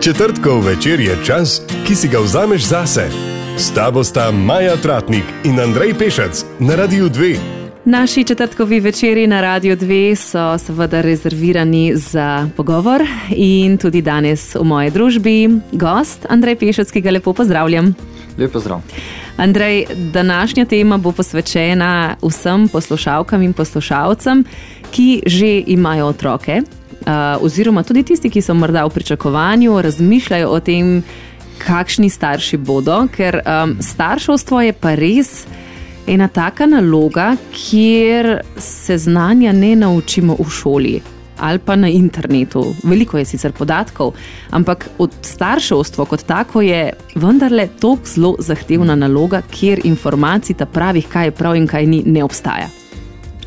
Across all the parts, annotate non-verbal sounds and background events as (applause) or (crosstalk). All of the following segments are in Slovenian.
Četrtkov večer je čas, ki si ga vzameš zase. S tabo sta Maja Tratnik in Andrej Pešec na Radiu 2. Naši četrtkovi večeri na Radio 2 so seveda rezervirani za pogovor in tudi danes v moji družbi gost Andrej Pešec, ki ga lepo pozdravljam. Lep pozdrav. Andrej, današnja tema bo posvečena vsem poslušalkam in poslušalcem, ki že imajo otroke, uh, oziroma tudi tisti, ki so morda v pričakovanju, razmišljajo o tem, kakšni starši bodo, ker um, starševstvo je pa res ena taka naloga, kjer se znanja ne naučimo v šoli. Ali pa na internetu. Veliko je sicer podatkov, ampak od starševstva kot tako je vendarle tako zelo zahtevna naloga, kjer informacij, ta pravih, kaj je prav in kaj ni, ne obstaja.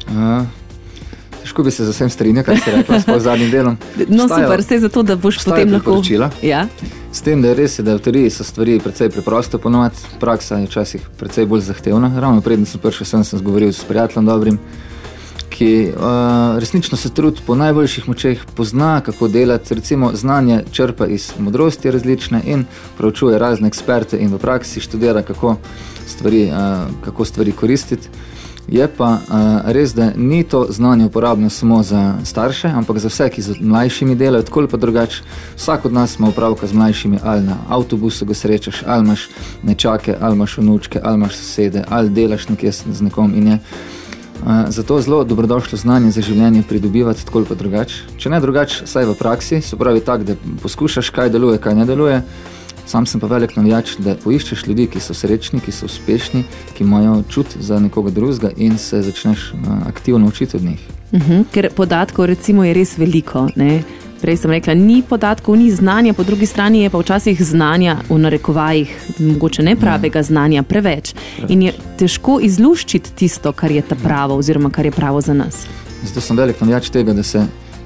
Uh, težko bi se z vsem strinjal, kar si rekel, s zadnjim delom. No, Stajo, super, vse zato, da boš potem lahko. Ja. S tem, da je res, da v teoriji so stvari precej preproste ponoviti, praksa je včasih precej bolj zahtevna. Ravno predtem sem prišel sem, sem govoril s prijateljem dobrim ki uh, resnično se trudi po najboljših močeh, pozna, kako delati, recimo znanje črpa iz modrosti različne in preučuje razne eksperte in v praksi študira, kako stvari, uh, kako stvari koristiti. Je pa uh, res, da ni to znanje uporabno samo za starše, ampak za vse, ki z mlajšimi delajo tako ali pa drugače. Vsak od nas ima upravka z mlajšimi, ali na avtobusu ga srečaš, ali imaš nečake, ali imaš vnučke, ali imaš sosede, ali delaš nekje z nekom in je. Zato zelo dobrodošlo znanje za življenje pridobivati tako ali drugače. Če ne drugače, saj v praksi, se pravi tako, da poskušaš, kaj deluje, kaj ne deluje. Sam sem pa velik navijač, da poiščeš ljudi, ki so srečni, ki so uspešni, ki imajo čut za nekoga drugega in se začneš aktivno učiti od njih. Uh mhm, -huh, ker podatkov recimo je res veliko. Ne? Prej sem rekla, ni podatkov, ni znanja, po drugi strani je pa včasih znanja v narekovajih, mogoče ne pravega znanja, preveč. In je težko izluščiti tisto, kar je ta pravo, oziroma kar je pravo za nas. Zato sem velik navijač tega, da se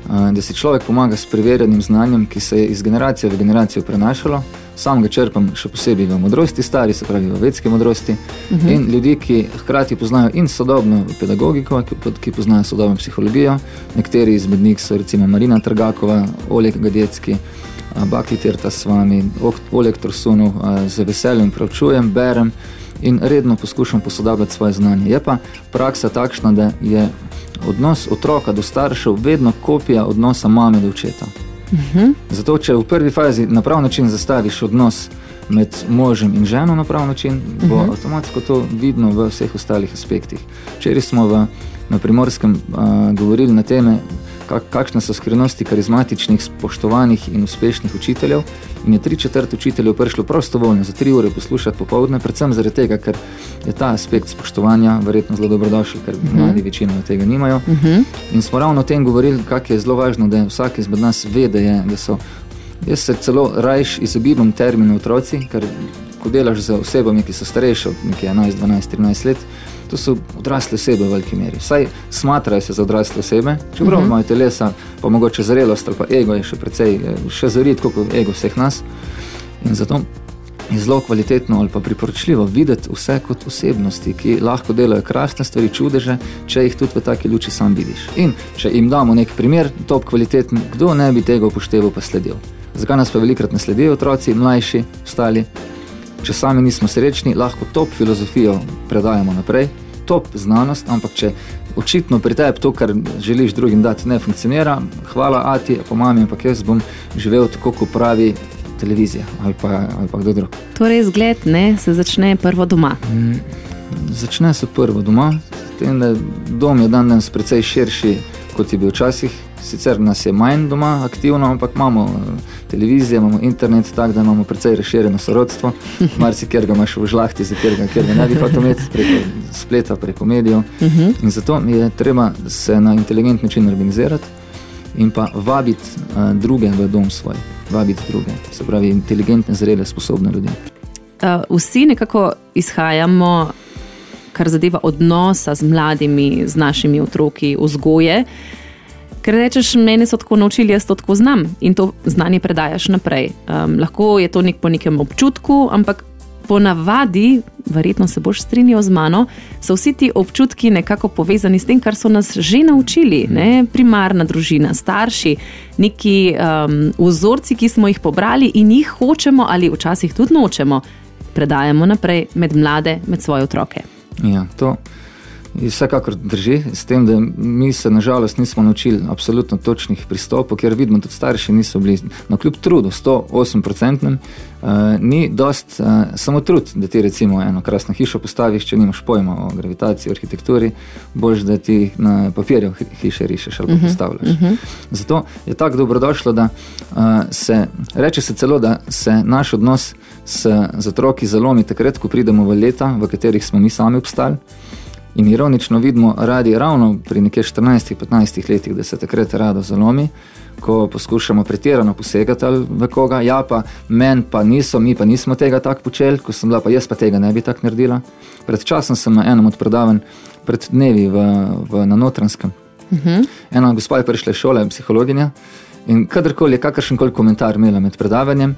da si človek pomaga s preverjenim znanjem, ki se je iz generacije v generacijo prenašalo. Sam ga črpam še posebej v modrosti, stari, se pravi v vedski modrosti. Uh mhm. -huh. In ljudi, ki hkrati poznajo in sodobno pedagogiko, ki, ki poznajo sodobno psihologijo. Nekateri izmed njih so recimo Marina Trgakova, Oleg Gadecki, Bakli Terta s vami, Oleg Trosunov, z veseljem preučujem, berem in redno poskušam posodabljati svoje znanje. Je pa praksa takšna, da je odnos otroka do staršev vedno kopija odnosa mame do očeta. Uh mhm. -huh. Zato, če v prvi fazi na prav način zastaviš odnos med možem in ženo na prav način, bo uh mhm. -huh. avtomatsko to vidno v vseh ostalih aspektih. Včeraj smo v, na primorskem uh, govorili na teme, kak, kakšne so skrivnosti karizmatičnih, spoštovanih in uspešnih učiteljev. In je tri četrt učiteljev prišlo prostovoljno za tri ure poslušati popovdne, predvsem zaradi tega, ker je ta aspekt spoštovanja verjetno zelo dobrodošel, ker uh mhm. -huh. mladi večino tega nimajo. Uh mhm. -huh. In smo ravno o tem govorili, kako je zelo važno, da vsak izmed nas ve, da, je, da so. Jaz se celo rajš izogibam terminu otroci, ker ko delaš z osebami, ki so starejše od 11, 12, 13 let, to so odrasle osebe v veliki meri. Vsaj smatrajo se za odrasle osebe, čeprav uh -huh. imajo telesa, pa mogoče zrelost ali pa ego je še precej, še zorit, kot ego vseh nas. In zato je zelo kvalitetno ali pa priporočljivo videti vse kot osebnosti, ki lahko delajo krasne stvari, čudeže, če jih tudi v taki luči sam vidiš. In če jim damo nek primer, top kvaliteten, kdo ne bi tega upošteval, pa sledil. Zakaj nas pa velikrat ne sledijo otroci, mlajši, ostali? Če sami nismo srečni, lahko top filozofijo predajamo naprej, top znanost, ampak če očitno pri tebi to, kar želiš drugim dati, ne funkcionira, hvala Ati, pa mami, ampak jaz bom živel tako, kot pravi televizija ali pa, ali pa kdo drug. Torej, zgled ne, se začne prvo doma. Mm, začne se prvo doma, s tem, da dom je dan danes precej širši, kot je bil včasih. Sicer nas je manj doma aktivno, ampak imamo eh, televizijo, imamo internet, tako da imamo precej razširjeno sorodstvo. (laughs) Mar si kjer ga imaš v žlahti, za kjer ga, kjer ga ne bi hotel imeti, preko spleta, preko medijev. Uh mhm. -huh. In zato je treba se na inteligent način organizirati in pa vabiti uh, druge v dom svoj, vabiti druge, se pravi inteligentne, zrele, sposobne ljudi. Uh, vsi nekako izhajamo, kar zadeva odnosa z mladimi, z našimi otroki, vzgoje. Ker rečeš, meni so tako naučili, jaz to tako znam in to znanje predajaš naprej. Um, lahko je to nek po nekem občutku, ampak ponavadi, verjetno se boš strinjal z mano, so vsi ti občutki nekako povezani s tem, kar so nas že naučili. Ne? Primarna družina, starši, neki um, vzorci, ki smo jih pobrali in jih hočemo ali včasih tudi nočemo, predajamo naprej med mlade, med svoje otroke. Ja, to vsekakor drži, s tem, da mi se nažalost nismo naučili absolutno točnih pristopov, ker vidimo, da starši niso bili na no, kljub trudu, 108-odstotnem, uh, ni dost uh, samo trud, da ti recimo eno krasno hišo postaviš, če nimaš pojma o gravitaciji, arhitekturi, boš da ti na papirju hiše rišeš ali uh mhm, -huh, postavljaš. Uh mhm. -huh. Zato je tako dobrodošlo, da uh, se reče se celo, da se naš odnos s, z otroki zalomi takrat, ko pridemo v leta, v katerih smo mi sami obstali. In ironično vidimo, radi ravno pri nekaj 14-15 letih, da se takrat rado zalomi, ko poskušamo pretirano posegati v koga. Ja, pa meni pa niso, mi pa nismo tega tako počeli, ko sem bila, pa jaz pa tega ne bi tako naredila. Pred časom sem na enem od predavanj, pred dnevi v, v, na Notranskem. Uh mhm. -huh. Ena gospa je prišla iz šole, psihologinja, in kadarkoli je kakršen koli komentar imela med predavanjem.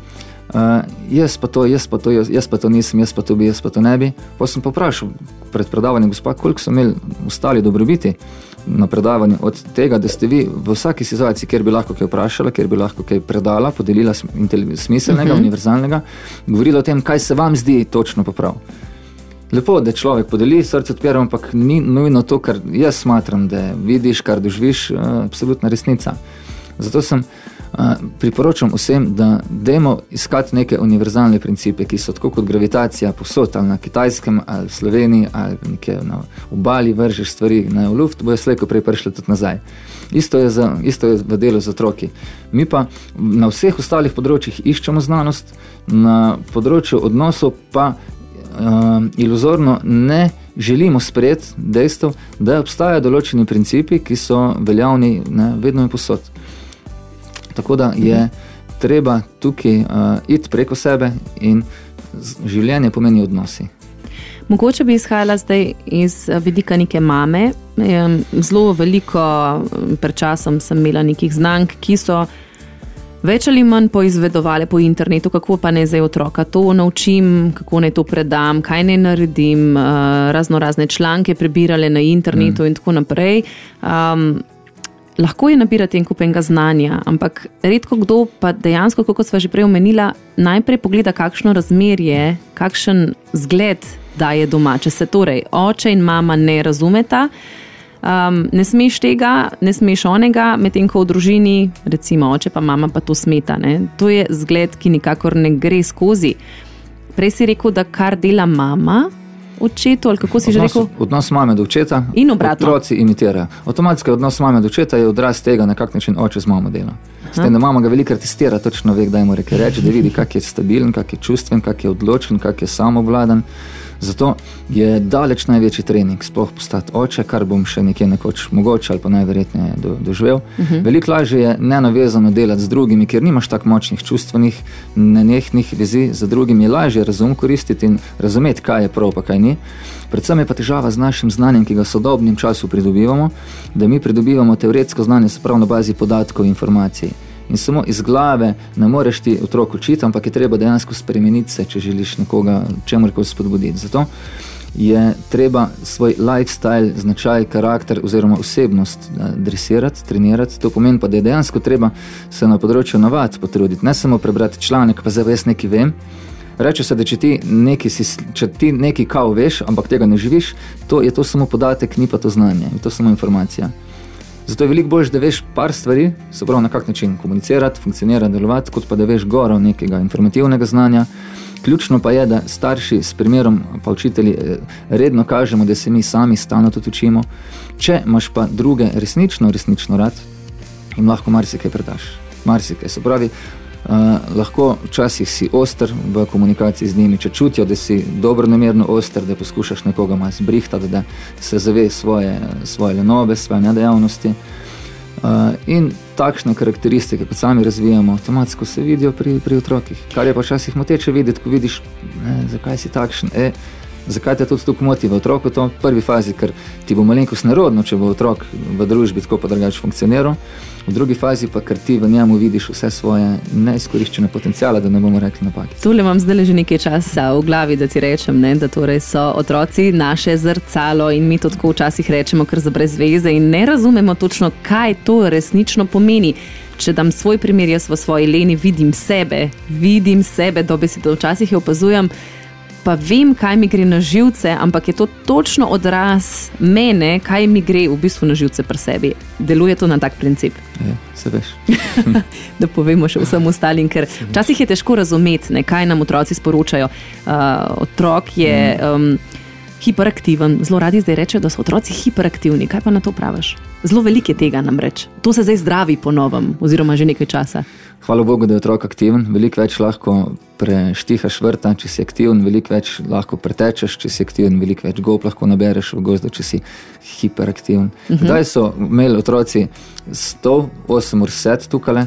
Uh, jaz pa to, jaz pa to, jaz, jaz pa to nisem, jaz pa to bi, jaz pa to ne bi. Pa sem poprašal pred predavanjem, gospod, koliko so imeli ostali dobrobiti na predavanju od tega, da ste vi v vsaki situaciji, kjer bi lahko kaj vprašala, kjer bi lahko kaj predala, podelila smiselnega, uh mhm. -huh. univerzalnega, govorila o tem, kaj se vam zdi točno poprav. Lepo, da človek podeli srce odpira, ampak ni nujno to, kar jaz smatram, da vidiš, kar doživiš, uh, absolutna resnica. Zato sem priporočam vsem, da dajmo iskati neke univerzalne principe, ki so tako kot gravitacija posod, ali na kitajskem, ali v Sloveniji, ali nekje na obali vržeš stvari na luft, bojo slejko prej prišli tudi nazaj. Isto je, za, isto je v delu z otroki. Mi pa na vseh ostalih področjih iščemo znanost, na področju odnosov pa uh, iluzorno ne želimo sprejeti dejstvo, da obstajajo določeni principi, ki so veljavni ne, vedno in posod. Tako da je treba tukaj uh, iti preko sebe in življenje pomeni odnosi. Mogoče bi izhajala zdaj iz uh, vidika neke mame. Zelo veliko pred časom sem imela nekih znank, ki so več ali manj poizvedovali po internetu, kako pa ne zdaj otroka to naučim, kako naj to predam, kaj naj naredim, uh, razno razne članke prebirale na internetu mm. in tako naprej. Um, lahko je nabirati en kup enega znanja, ampak redko kdo pa dejansko, kot smo že prej omenili, najprej pogleda, kakšno razmerje, kakšen zgled daje doma. Če se torej oče in mama ne razumeta, um, ne smeš tega, ne smeš onega, medtem ko v družini, recimo oče pa mama pa to smeta. Ne? To je zgled, ki nikakor ne gre skozi. Prej si rekel, da kar dela mama, očetu, ali kako si odnos, že rekel? Odnos mame do očeta in obratno. Otroci imitirajo. Avtomatski odnos mame do očeta je odraz tega, na kak način oče z mamo dela. S tem, da mama ga velikrat testira, točno ve, kdaj reke reči, da vidi, kak je stabilen, kak je čustven, kak je odločen, kak je samovladen. Zato je daleč največji trening, sploh postati oče, kar bom še nekje nekoč mogoče ali pa najverjetneje do, doživel. Uh mhm. -huh. Veliko lažje je nenavezano delati z drugimi, ker nimaš tako močnih čustvenih, nenehnih vizij za drugimi. Je lažje razum koristiti in razumeti, kaj je prav, pa kaj ni. Predvsem je pa težava z našim znanjem, ki ga v sodobnem času pridobivamo, da mi pridobivamo teoretsko znanje, se pravi na bazi podatkov in informacij. In samo iz glave ne moreš ti otrok učiti, ampak je treba dejansko spremeniti se, če želiš nekoga čemu koli spodbuditi. Zato je treba svoj lifestyle, značaj, karakter oziroma osebnost eh, dresirati, trenirati. To pomeni pa, da je dejansko treba se na področju navad potruditi, ne samo prebrati članek, pa zdaj jaz nekaj vem. Reče se, da če ti nekaj, si, če ti nekaj kao veš, ampak tega ne živiš, to je to samo podatek, ni pa to znanje, je to samo informacija. Zato je veliko bolje, da veš par stvari, se pravi na kak način komunicirati, funkcionirati, delovati, kot pa da veš goro nekega informativnega znanja. Ključno pa je, da starši s primerom, pa učitelji eh, redno kažemo, da se mi sami stalno tudi učimo. Če imaš pa druge resnično, resnično rad, jim lahko marsikaj predaš. Marsikaj. Se pravi, Uh, lahko včasih si oster v komunikaciji z njimi, če čutijo, da si dobro namerno oster, da poskušaš nekoga malo zbrihtati, da se zave svoje, svoje lenobe, svoje nedejavnosti. Uh, in takšne karakteristike, kot sami razvijamo, avtomatsko se vidijo pri, pri otrokih. Kar je pa včasih moteče videti, ko vidiš, ne, zakaj si takšen. E, Zakaj te tudi tukaj moti v otroku? To v prvi fazi, ker ti bo malenkost nerodno, če bo otrok v družbi tako pa drugače funkcioniral. V drugi fazi pa, ker ti v njemu vidiš vse svoje neizkoriščene potencijale, da ne bomo rekli napake. Tole imam zdaj že nekaj časa v glavi, da ti rečem, ne, da torej so otroci naše zrcalo in mi to tako včasih rečemo, ker za brez veze in ne razumemo točno, kaj to resnično pomeni. Če dam svoj primer, jaz v svoji leni vidim sebe, vidim sebe, dobi si to včasih opazujem pa vem, kaj mi gre na živce, ampak je to točno odraz mene, kaj mi gre v bistvu na živce pri sebi. Deluje to na tak princip. Ja, se veš. (laughs) da povemo še vsem ostalim, ker včasih je težko razumeti, ne, kaj nam otroci sporočajo. Uh, otrok je. Um, Hiperaktiven, zelo radi zdaj rečejo, da so otroci hiperaktivni. Kaj pa na to praviš? Zelo veliko je tega namreč. To se zdaj zdravi po novem, oziroma že nekaj časa. Hvala Bogu, da je otrok aktiven, veliko več lahko preštihaš vrta, če si aktiven, veliko več lahko pretečeš, če si aktiven, veliko več gob lahko nabereš v gozdu, če si hiperaktiven. Uh -huh. Kdaj so imeli otroci 108 ur set tukaj?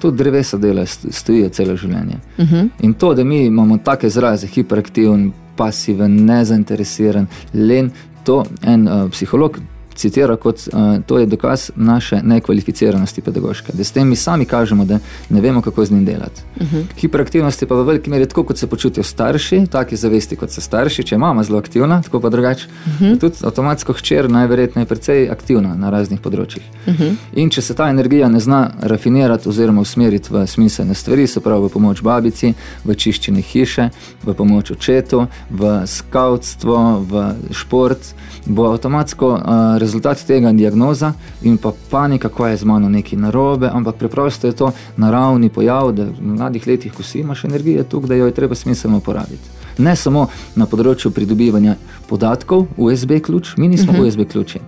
Tudi drevesa delajo, stojijo celo življenje. Uh -huh. In to, da mi imamo take izraze, hiperaktiven, pasiven, nezainteresiran, len, to en uh, psiholog citira kot uh, to je dokaz naše nekvalificiranosti pedagoške. Da s tem mi sami kažemo, da ne vemo, kako z njim delati. Uh mhm. -huh. Hiperaktivnost je pa v veliki meri tako, kot se počutijo starši, taki zavesti kot so starši, če je mama zelo aktivna, tako pa drugače. Uh mhm. -huh. Tudi avtomatsko hčer najverjetneje precej aktivna na raznih področjih. Uh mhm. -huh. In če se ta energija ne zna rafinirati oziroma usmeriti v smiselne stvari, se pravi v pomoč babici, v čiščenje hiše, v pomoč očetu, v skautstvo, v šport, bo avtomatsko uh, rezultat tega je diagnoza in pa panika, ko je z mano nekaj narobe, ampak preprosto je to naravni pojav, da v mladih letih, ko si imaš energijo, tukaj, da jo je treba smiselno uporabiti. Ne samo na področju pridobivanja podatkov, USB ključ, mi nismo uh mhm. -huh. USB ključi.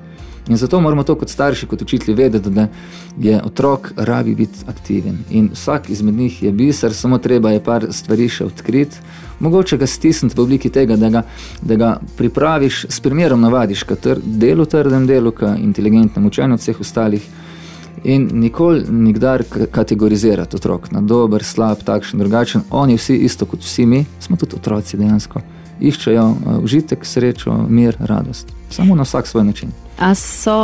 In zato moramo to kot starši, kot učitelji vedeti, da je otrok rabi biti aktiven. In vsak izmed njih je biser, samo treba je par stvari še odkriti. Mogoče ga stisniti v obliki tega, da ga, da ga pripraviš, s primerom navadiš k tr delu, trdem delu, k inteligentnemu učenju vseh ostalih. In nikoli, nikdar kategorizirati otrok na dober, slab, takšen, drugačen. Oni vsi, isto kot vsi mi, smo tudi otroci dejansko. Iščejo uh, užitek, srečo, mir, radost. Samo na vsak svoj način. A so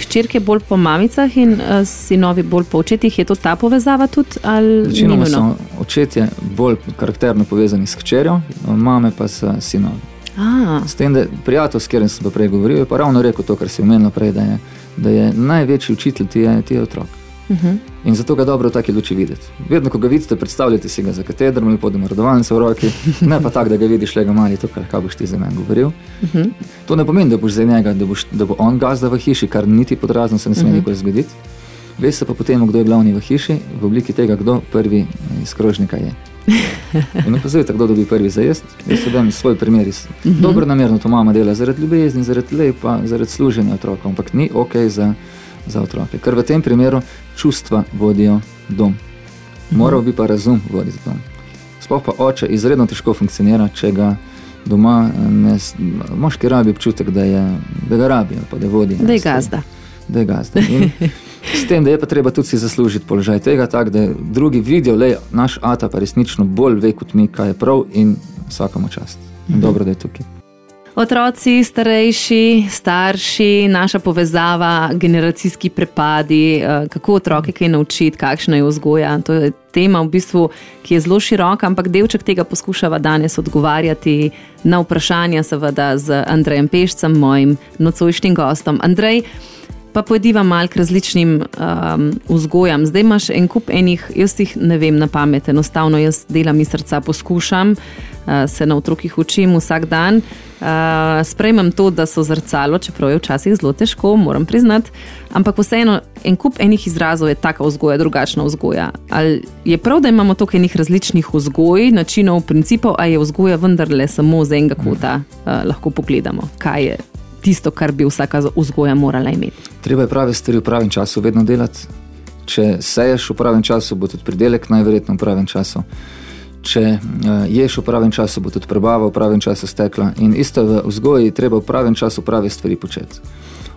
hčerke bolj po mamicah in uh, sinovi bolj po očetih? Je to ta povezava tudi? Večinoma so očetje bolj karakterno povezani s hčerjo, mame pa s sinovi. A. S tem, da prijatelj, s katerim sem prej govoril, je pa ravno rekel to, kar si omenil prej, da je, da je največji učitelj ti je, ti je otrok. Uh. -huh. In zato ga dobro v taki luči videti. Vedno, ko ga vidite, predstavljate si ga za katedrom ali podem rodovalnice v roki, ne pa tako, da ga vidiš le ga mali, to, kar boš ti za meni govoril. Uh. -huh. To ne pomeni, da boš za njega, da, boš, da bo on gazda v hiši, kar niti podrazno se ne sme uh. -huh. nikoli zgoditi. Veš se pa potem, kdo je glavni v hiši, v obliki tega, kdo prvi iz krožnika je. In opazujete, kdo dobi prvi za jesti. Jaz se vem svoj primer. Uh -huh. Dobro namerno to mama dela zaradi ljubezni, zaradi lepa, zaradi služenja otrokom, ampak ni ok za za otroke. Ker v tem primeru čustva vodijo dom. Mhm. Moral bi pa razum voditi dom. Sploh pa oče izredno težko funkcionira, če ga doma eh, ne, moški rabi občutek, da, je, da ga rabi, pa da vodi. Da je gazda. Da je gazda. In s tem, da je pa treba tudi si zaslužiti položaj tega, tak, da drugi vidijo, da naš ata pa resnično bolj ve kot mi, kaj je prav in vsakamo čast. In mhm. dobro, da je tukaj. Otroci, starejši, starši, naša povezava, generacijski prepadi, eh, kako otroke kaj naučiti, kakšna je vzgoja. To je tema, v bistvu, ki je zelo široka, ampak delček tega poskušava danes odgovarjati na vprašanja, seveda z Andrejem Pešcem, mojim nocojšnjim gostom. Andrej, pa pojdiva mal k različnim um, vzgojam. Zdaj imaš en kup enih, jaz jih ne vem na pamet, enostavno jaz delam iz srca, poskušam uh, se na otrokih učim vsak dan. Uh, sprejmem to, da so zrcalo, čeprav je včasih zelo težko, moram priznati. Ampak vseeno, en kup enih izrazov je taka vzgoja, drugačna vzgoja. Ali je prav, da imamo toliko enih različnih vzgoj, načinov, principov, ali je vzgoja vendarle samo z enega kota, uh, lahko pogledamo, kaj je tisto, kar bi vsaka vzgoja morala imeti. Treba je prave stvari v pravem času vedno delati. Če seješ v pravem času, bo tudi pridelek najverjetneje v pravem času če uh, ješ v pravem času, bo tudi prebava v pravem času stekla. In isto v vzgoji, treba v pravem času prave stvari početi.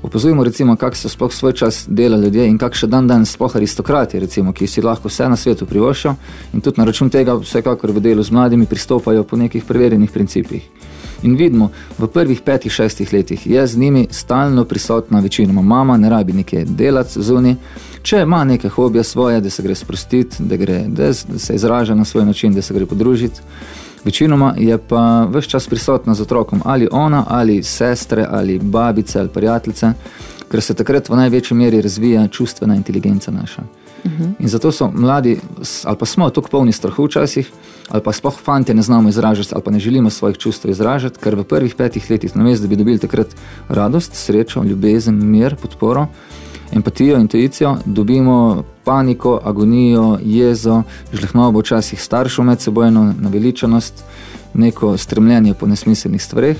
Opozorimo, recimo, kako so sploh svoj čas delali ljudje in kakšne dan danes sploh aristokrati, recimo, ki si lahko vse na svetu privoščijo in tudi na račun tega, vsekakor v delu z mladimi, pristopajo po nekih preverjenih principih. In vidimo, v prvih petih, šestih letih je z njimi stalno prisotna večinoma mama, ne rabi nekaj delati zunaj. Če ima neke hobije svoje, da se gre sprostiti, da, gre, da se izraža na svoj način, da se gre podružiti. Večinoma je pa vse čas prisotna z otrokom, ali ona, ali sestre, ali babice, ali prijateljice, ker se takrat v največji meri razvija čustvena inteligenca naša. Uh -huh. In zato so mladi, ali pa smo tako polni strahu včasih, ali pa sploh fanti ne znamo izražati, ali pa ne želimo svojih čustev izražati, ker v prvih petih letih, namesto da bi dobili takrat radost, srečo, ljubezen, mir, podporo, empatijo, intuicijo, dobimo paniko, agonijo, jezo, žlehnobo, včasih staršev med sebojno, naveličenost, neko stremljenje po nesmiselnih stvareh.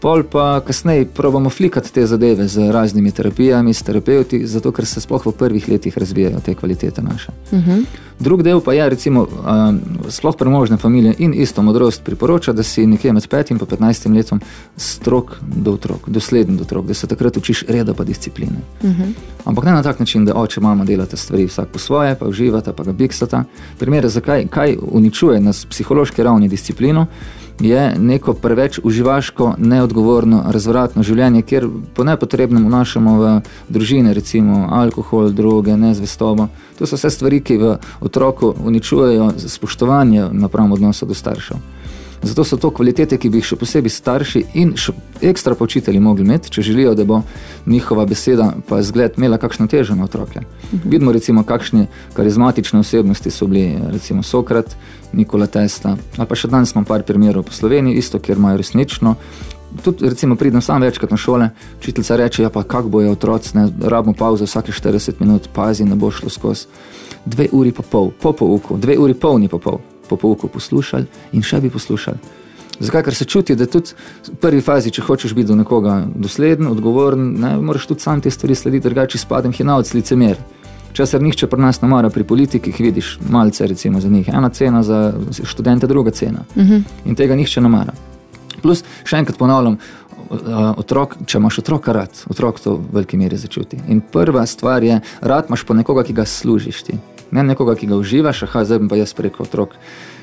Pol pa kasneje probamo flikati te zadeve z raznimi terapijami, s terapeuti, zato ker se sploh v prvih letih razvijajo te kvalitete naše. Uh mhm. -huh. Drug del pa je, recimo, um, sploh premožne familije in isto modrost priporoča, da si nekje med 5 in 15 letom strok do otrok, dosleden do otrok, da se takrat učiš reda pa discipline. Uh mhm. -huh. Ampak ne na tak način, da oče, mama delata stvari vsak po svoje, pa uživata, pa ga biksata. Primer, zakaj kaj uničuje na psihološki ravni disciplino, je neko preveč uživaško, neodgovorno, razvratno življenje, kjer po nepotrebnem vnašamo v družine, recimo alkohol, droge, nezvestobo. To so vse stvari, ki v otroku uničujejo spoštovanje napram odnosu do staršev. Zato so to kvalitete, ki bi jih še posebej starši in še ekstra počitelji mogli imeti, če želijo, da bo njihova beseda pa zgled imela kakšno težo na otroke. Mhm. Vidimo recimo, kakšne karizmatične osebnosti so bili, recimo Sokrat, Nikola Tesla, ali pa še danes imam par primerov po Sloveniji, isto, kjer imajo resnično. Tudi, recimo, pridem sam večkrat na šole, učiteljica reče: Ja, pa kako bojo otroci, ne rabimo pauzo vsake 40 minut, pazi, ne bo šlo skozi. Dve uri pa pol, po pouku, dve uri polni po pol po pouku poslušali in še bi poslušali. Zakaj? Ker se čuti, da tudi v prvi fazi, če hočeš biti do nekoga dosleden, odgovoren, ne, moraš tudi sam te stvari slediti, drugače spadem hinavc, licemer. Česar nihče pri nas ne mara pri politikih, vidiš, malce recimo za njih, ena cena, za študente druga cena. Uh mhm. -huh. In tega nihče ne mara. Plus, še enkrat ponavljam, otrok, če imaš otroka rad, otrok to v veliki meri začuti. In prva stvar je, rad imaš po nekoga, ki ga služiš ti ne nekoga, ki ga uživaš, ah, zdaj pa jaz preko otrok.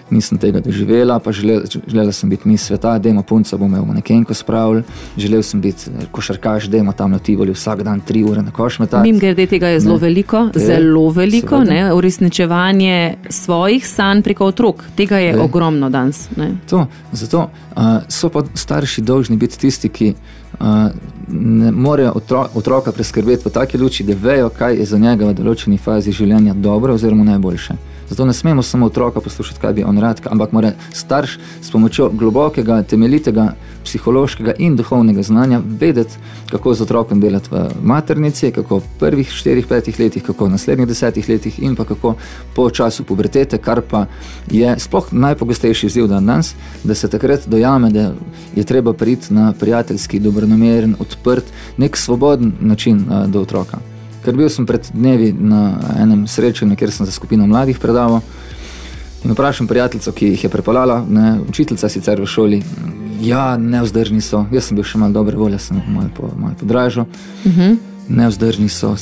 Nisem tega doživela, pa želela, želela sem biti mi sveta, da ima punca, bom imel nekaj spravil. Želel sem biti eh, košarkaš, da ima tam na Tivoli vsak dan tri ure na košmeta. Mim grede tega je zelo ne. veliko, e, zelo veliko, ne, uresničevanje svojih sanj preko otrok. Tega je e. ogromno danes. To, zato uh, so pa starši dolžni biti tisti, ki uh, ne morejo otro, otroka preskrbeti v taki luči, da vejo, kaj je za njega v določeni fazi življenja dobro oziroma najboljše. Zato ne smemo samo otroka poslušati, kaj bi on rad, ampak mora starš s pomočjo globokega, temeljitega psihološkega in duhovnega znanja vedeti, kako z otrokom delati v maternici, kako v prvih 4-5 letih, kako v naslednjih 10 letih in pa kako po času pubertete, kar pa je sploh najpogostejši izziv dan danes, da se takrat dojame, da je treba priti na prijateljski, dobronameren, odprt, nek svoboden način do otroka. Ker bil sem pred dnevi na enem srečanju, kjer sem za skupino mladih predaval. In vprašam prijateljico, ki jih je prepeljala, učiteljica sicer v šoli. Ja, neudržni so. Jaz sem bil še malo dobre volje, sem malo, po, malo podražil. Uh mhm. -huh. Neudržni so,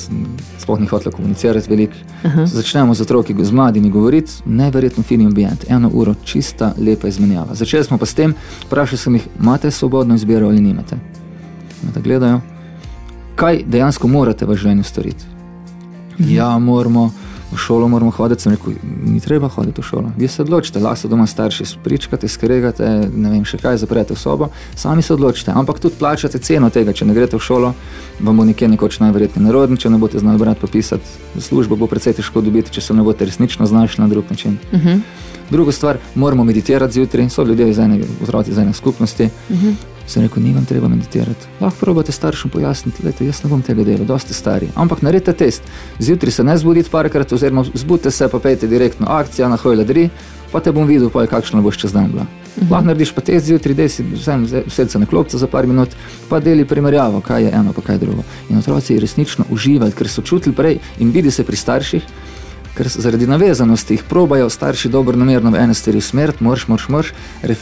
sploh ni hotel komunicirati veliko. Uh -huh. Začnemo z otroki, z mladimi govoriti, neverjetno fini ambient, eno uro, čista, lepa izmenjava. Začeli smo pa s tem, vprašal sem jih, imate svobodno izbiro ali nimate. Da gledajo kaj dejansko morate v življenju storiti. Mhm. Ja, moramo v šolo, moramo hoditi. Sem rekel, ni treba hoditi v šolo. Vi se odločite, lahko se doma starši spričkate, skregate, ne vem še kaj, zaprete v sobo, sami se odločite. Ampak tudi plačate ceno tega, če ne greste v šolo, vam bo nekje nekoč najverjetneje nerodno, če ne boste znali brati, popisati. Službo bo precej težko dobiti, če se ne boste resnično znašli na drug način. Uh mhm. -huh. Druga stvar, moramo meditirati zjutraj, so ljudje iz ene, iz ene skupnosti. Uh mhm. -huh. Sem rekel, ni vam treba meditirati. Lahko probate staršem pojasniti, da jaz ne bom tega delal, dosti stari. Ampak naredite test. Zjutraj se ne zbudite parkrat, oziroma zbudite se, pa pejte direktno akcijo na hojla dri, pa te bom videl, je kakšno boš čez dan bila. Mhm. Lahko narediš pa test zjutraj, da si sedem na klopce za par minut, pa deli primerjavo, kaj je eno, pa kaj drugo. In otroci resnično uživajo, ker so čutili prej in vidi se pri starših ker zaradi navezanosti jih probajo starši dobro namerno v ene stvari usmeriti, moraš, moraš, moraš. Re,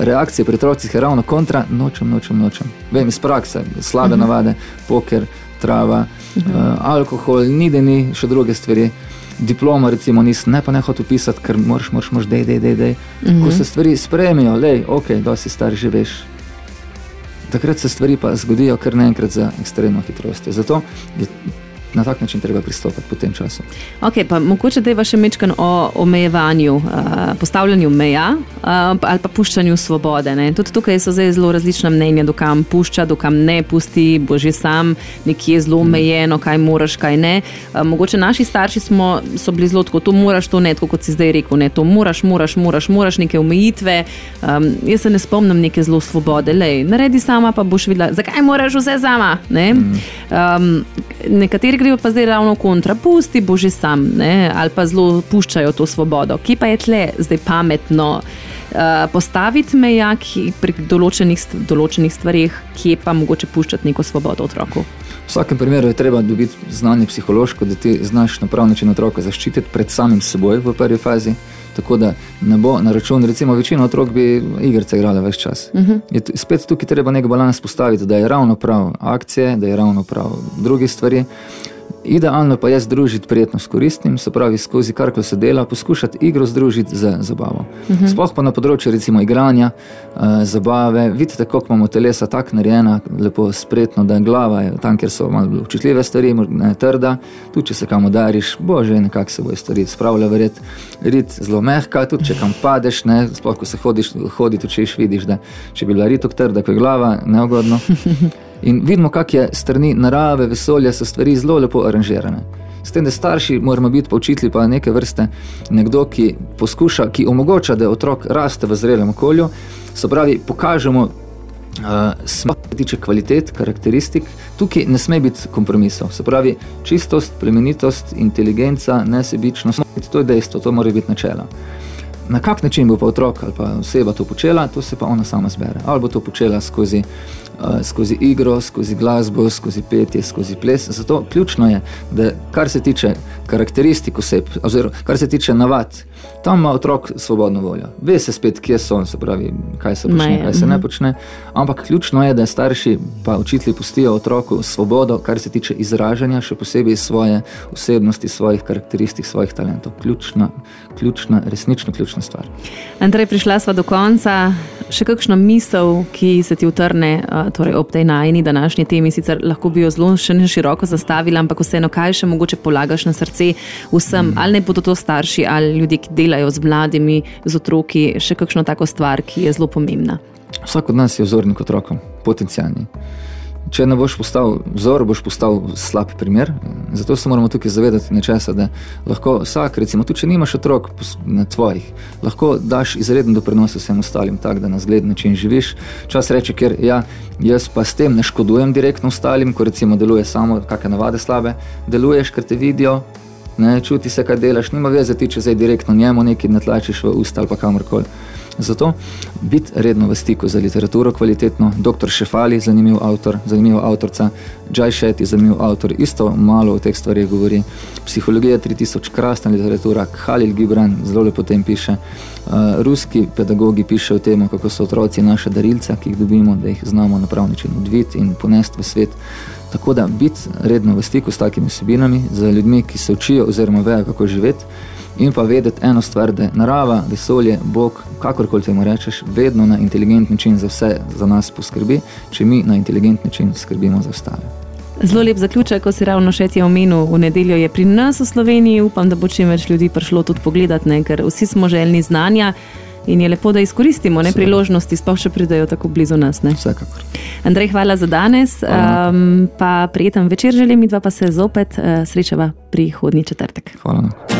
reakcije pri otrocih je ravno kontra, nočem, nočem, nočem. Vem iz prakse, slabe uh mhm. navade, poker, trava, uh -huh. uh, alkohol, ni da ni še druge stvari. Diploma, recimo, nis, ne pa ne hočeš pisati, ker moraš, moraš, moraš, dej, dej, dej. dej. Uh -huh. Ko se stvari spremijo, le, ok, da si star že veš, takrat se stvari pa zgodijo kar naenkrat za ekstremno hitrost. Zato je na tak način treba pristopiti po tem času. Okay, pa, mogoče da je vaše mečkan o omejevanju, uh, postavljanju meja uh, ali pa puščanju svobode. Ne? Tudi tukaj so zelo različna mnenja, dokam pušča, dokam ne pusti, bo že sam nekje zelo omejeno, kaj moraš, kaj ne. Uh, mogoče naši starši smo, so bili zelo tako, to moraš, to ne, tako kot si zdaj rekel, ne, to moraš, moraš, moraš, moraš neke omejitve. Um, jaz se ne spomnim neke zelo svobode, le naredi sama, pa boš videla, zakaj moraš vse sama. Ne? Um, nekateri grejo pa zdaj ravno kontra, pusti bo že sam, ne? ali pa zelo puščajo to svobodo. Kje pa je tle zdaj pametno uh, postaviti meja pri določenih, določenih stvarih, kje pa mogoče puščati neko svobodo otroku? V vsakem primeru je treba dobiti znanje psihološko, da ti znaš na pravi način otroka zaščititi pred samim seboj v prvi fazi. Tako da ne bo na račun, recimo, večino otrok bi igrice igrali več čas. Uh -huh. je spet tukaj treba nek balans postaviti, da je ravno prav akcije, da je ravno prav druge stvari. Idealno pa je združiti prijetno s koristnim, se pravi, skozi kar ko se dela, poskušati igro združiti z zabavo. Uh mhm. -huh. Sploh pa na področju recimo igranja, uh, zabave, vidite, kako imamo telesa tako narejena, lepo spretno, da je glava je tam, kjer so malo občutljive stvari, ne trda, tudi če se kam udariš, bože, nekako se bo stvari spravlja verjet. Rit zelo mehka, tudi če kam padeš, ne, sploh ko se hodiš, hoditi učeš, vidiš, da če bi bila ritok trda, ko je glava, neugodno. (laughs) In vidimo, kako je strani narave, vesolja, so stvari zelo lepo aranžirane. S tem, da starši moramo biti poučitli, pa neke vrste nekdo, ki poskuša, ki omogoča, da otrok raste v zrelem okolju. Se pravi, pokažemo, uh, se tiče kvalitet, karakteristik, tukaj ne sme biti kompromisov. Se pravi, čistost, plemenitost, inteligenca, nesebičnost, to je dejstvo, to mora biti načelo. Na kak način bo pa otrok ali pa oseba to počela, to se pa ona sama zbere. Ali bo to počela skozi Eh, skozi igro, skozi glasbo, skozi petje, skozi ples. Zato ključno je, da kar se tiče karakteristik oseb, oziroma kar se tiče navad, tam ima otrok svobodno voljo. Ve se spet, kje so, se pravi, kaj se počne, kaj se ne mhm. počne. Ampak ključno je, da starši pa učitelji pustijo otroku svobodo, kar se tiče izražanja, še posebej svoje osebnosti, svojih karakteristik, svojih talentov. Ključna, ključna, resnično ključna stvar. Andrej, prišla sva do konca. Še kakšno misel, ki se ti utrne uh, torej ob tej najni današnji temi, sicer lahko bi jo zelo široko zastavila, ampak vseeno, kaj še mogoče polagaš na srce vsem, mm. ali ne bodo to starši ali ljudje, ki delajo z mladimi, z otroki, še kakšno tako stvar, ki je zelo pomembna. Vsak od nas je vzornik otrokom, potencijalni. Če ne boš postal vzor, boš postal slab primer. Zato se moramo tukaj zavedati nečesa, da lahko vsak, recimo, tudi če nimaš otrok na tvojih, lahko daš izreden doprinos vsem ostalim, tako da na zgled način živiš. Čas reče, ker ja, jaz pa s tem ne škodujem direktno ostalim, ko recimo deluje samo, kakšne navade slabe, deluješ, ker te vidijo, ne, čuti se, kaj delaš, nima veze ti, če zdaj direktno njemu nekaj ne tlačiš v usta ali pa kamorkoli. Zato biti redno v stiku za literaturo kvalitetno, dr. Šefali, zanimiv avtor, zanimiva avtorica, Džaj Šeti, zanimiv avtor, isto malo o teh stvarih govori. Psihologija 3000, krasna literatura, Khalil Gibran, zelo lepo tem piše. Uh, ruski pedagogi pišejo o tem, kako so otroci naše darilce, ki jih dobimo, da jih znamo na prav način odviti in ponesti v svet. Tako da biti redno v stiku s takimi osebinami, za ljudmi, ki se učijo oziroma vejo, kako živeti in pa vedeti eno stvar, da narava, vesolje, Bog, kakorkoli temu rečeš, vedno na inteligent način za vse za nas poskrbi, če mi na inteligent način skrbimo za ostale. Zelo lep zaključek, ko si ravno še ti omenil, v nedeljo je pri nas v Sloveniji. Upam, da bo čim več ljudi prišlo tudi pogledat, ne? ker vsi smo željni znanja in je lepo, da izkoristimo ne, priložnosti, sploh še pridajo tako blizu nas. Ne? Vsekakor. Andrej, hvala za danes. Um, pa prijeten večer želim, in pa se zopet uh, srečava prihodnji četrtek. Hvala.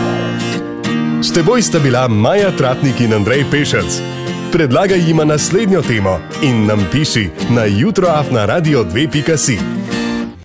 S teboj sta bila Maja Tratnik in Andrej Pešec. Predlagaj jima naslednjo temo in nam piši na jutroafna radio 2.0.